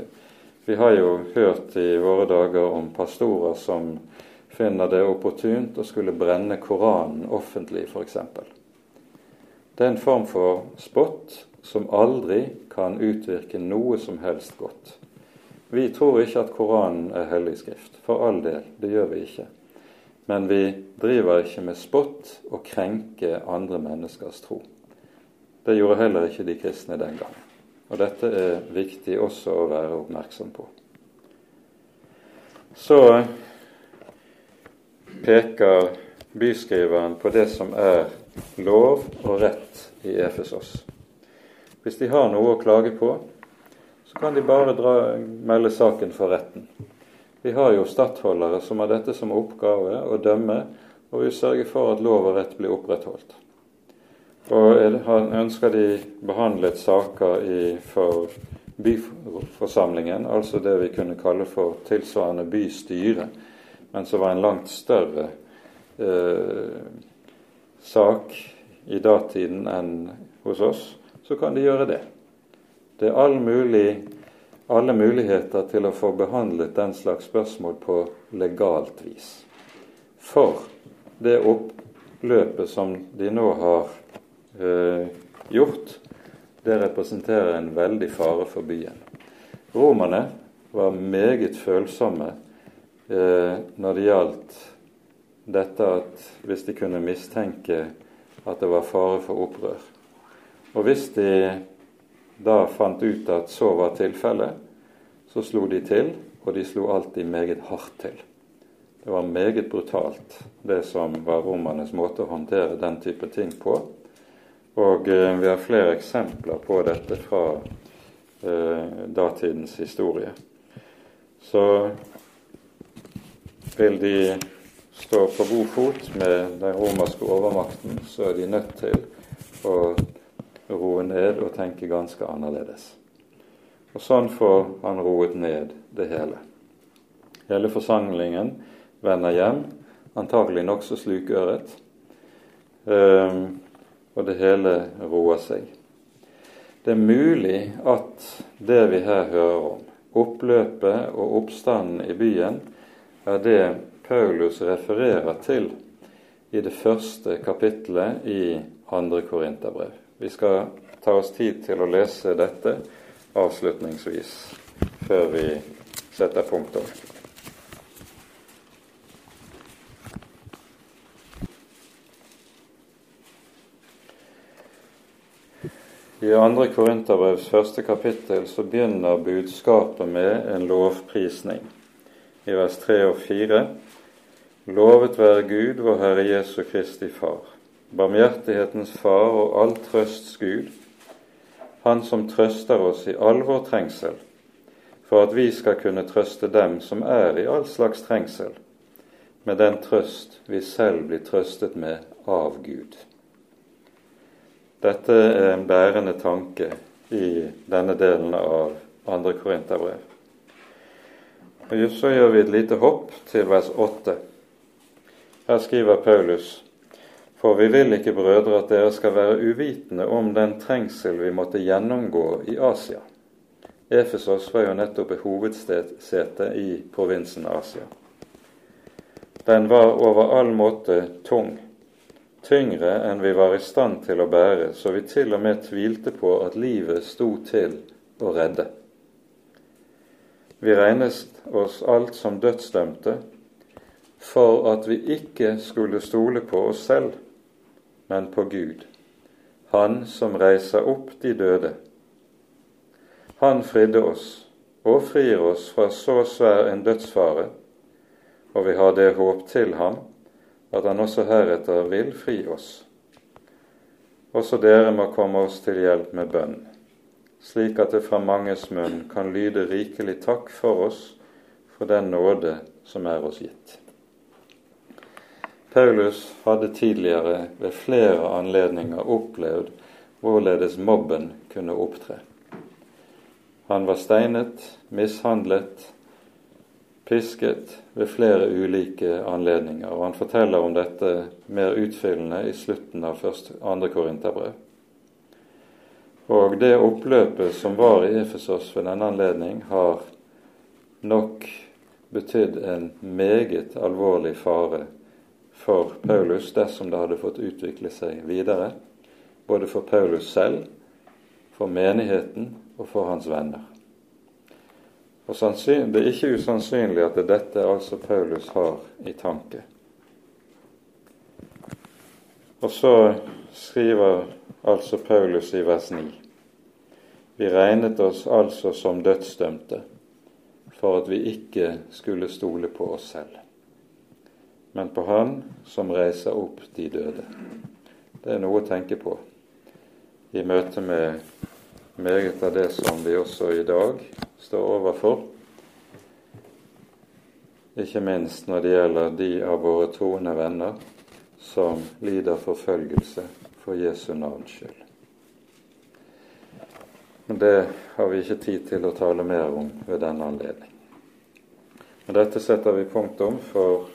vi har jo hørt i våre dager om pastorer som finner det opportunt å skulle brenne Koranen offentlig, f.eks. Det er en form for spott som aldri kan utvirke noe som helst godt. Vi tror ikke at Koranen er hellig skrift. For all del, det gjør vi ikke. Men vi driver ikke med spott og krenke andre menneskers tro. Det gjorde heller ikke de kristne den gangen. Og dette er viktig også å være oppmerksom på. Så peker byskriveren på det som er lov og rett i Efesos. Hvis de har noe å klage på, så kan de bare dra, melde saken for retten. Vi har jo stattholdere som har dette som oppgave å dømme, og vil sørge for at lov og rett blir opprettholdt. Og han ønsker de behandlet saker i, for byforsamlingen, altså det vi kunne kalle for tilsvarende bystyre, men som var en langt større eh, sak i datiden enn hos oss, så kan de gjøre det. Det er all mulig, alle muligheter til å få behandlet den slags spørsmål på legalt vis. For det oppløpet som de nå har eh, gjort, det representerer en veldig fare for byen. Romerne var meget følsomme eh, når det gjaldt dette at hvis de kunne mistenke at det var fare for opprør. Og hvis de da fant ut at så var tilfellet, så slo de til, og de slo alltid meget hardt til. Det var meget brutalt, det som var romernes måte å håndtere den type ting på. Og eh, vi har flere eksempler på dette fra eh, datidens historie. Så vil de stå på god fot med den romerske overmakten, så er de nødt til å roe ned og tenke ganske annerledes. Og Sånn får han roet ned det hele. Hele forsamlingen vender hjem, antagelig nokså slukøret, um, og det hele roer seg. Det er mulig at det vi her hører om, oppløpet og oppstanden i byen, er det Paulus refererer til i det første kapittelet i andre Korinterbrev. Vi skal ta oss tid til å lese dette avslutningsvis før vi setter punktum. I andre Korinterbrevs første kapittel så begynner budskapet med en lovprisning. I vers 3 og 4.: Lovet være Gud, vår Herre Jesu Kristi Far barmhjertighetens far og all trøsts Gud, Han som trøster oss i all vår trengsel, for at vi skal kunne trøste dem som er i all slags trengsel, med den trøst vi selv blir trøstet med av Gud. Dette er en bærende tanke i denne delen av 2. Korinterbrev. Og Så gjør vi et lite hopp til vers 8. Her skriver Paulus for vi vil ikke, brødre, at dere skal være uvitende om den trengsel vi måtte gjennomgå i Asia. Efesos var jo nettopp et hovedsete i provinsen Asia. Den var over all måte tung, tyngre enn vi var i stand til å bære, så vi til og med tvilte på at livet sto til å redde. Vi regnes oss alt som dødsdømte for at vi ikke skulle stole på oss selv, men på Gud, Han som reiser opp de døde. Han fridde oss og frir oss fra så svær en dødsfare, og vi har det håp til ham at han også heretter vil fri oss. Også dere må komme oss til hjelp med bønn, slik at det fra manges munn kan lyde rikelig takk for oss for den nåde som er oss gitt. Paulus hadde tidligere ved flere anledninger opplevd hvorledes mobben kunne opptre. Han var steinet, mishandlet, pisket ved flere ulike anledninger. og Han forteller om dette mer utfyllende i slutten av andre Korinterbrev. Og det oppløpet som var i Efesos ved denne anledning, har nok betydd en meget alvorlig fare for Paulus dersom det hadde fått utvikle seg videre, både for Paulus selv, for menigheten og for hans venner. Og Det er ikke usannsynlig at det dette altså Paulus har i tanke. Og så skriver altså Paulus i vers 9.: Vi regnet oss altså som dødsdømte for at vi ikke skulle stole på oss selv men på Han som reiser opp de døde. Det er noe å tenke på i møte med meget av det som vi også i dag står overfor. Ikke minst når det gjelder de av våre troende venner som lider forfølgelse for Jesu navns skyld. Men det har vi ikke tid til å tale mer om ved denne anledning. Men dette setter vi punktum for